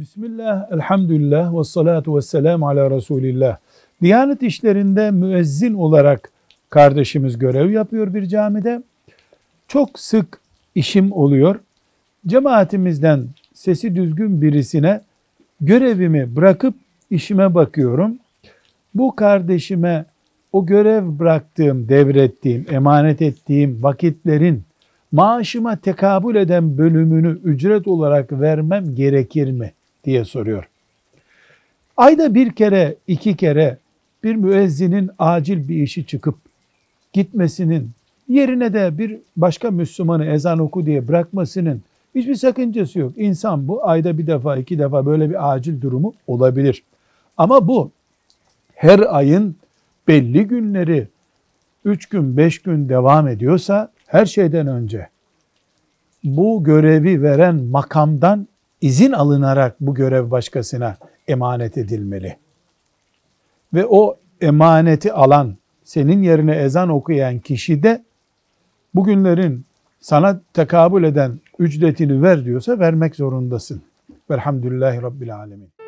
Bismillah, elhamdülillah ve salatu ve selamu ala Resulillah. Diyanet işlerinde müezzin olarak kardeşimiz görev yapıyor bir camide. Çok sık işim oluyor. Cemaatimizden sesi düzgün birisine görevimi bırakıp işime bakıyorum. Bu kardeşime o görev bıraktığım, devrettiğim, emanet ettiğim vakitlerin maaşıma tekabül eden bölümünü ücret olarak vermem gerekir mi diye soruyor. Ayda bir kere, iki kere bir müezzinin acil bir işi çıkıp gitmesinin yerine de bir başka Müslümanı ezan oku diye bırakmasının hiçbir sakıncası yok. İnsan bu ayda bir defa, iki defa böyle bir acil durumu olabilir. Ama bu her ayın belli günleri 3 gün 5 gün devam ediyorsa her şeyden önce bu görevi veren makamdan izin alınarak bu görev başkasına emanet edilmeli. Ve o emaneti alan, senin yerine ezan okuyan kişi de bugünlerin sana tekabül eden ücretini ver diyorsa vermek zorundasın. Velhamdülillahi Rabbil Alemin.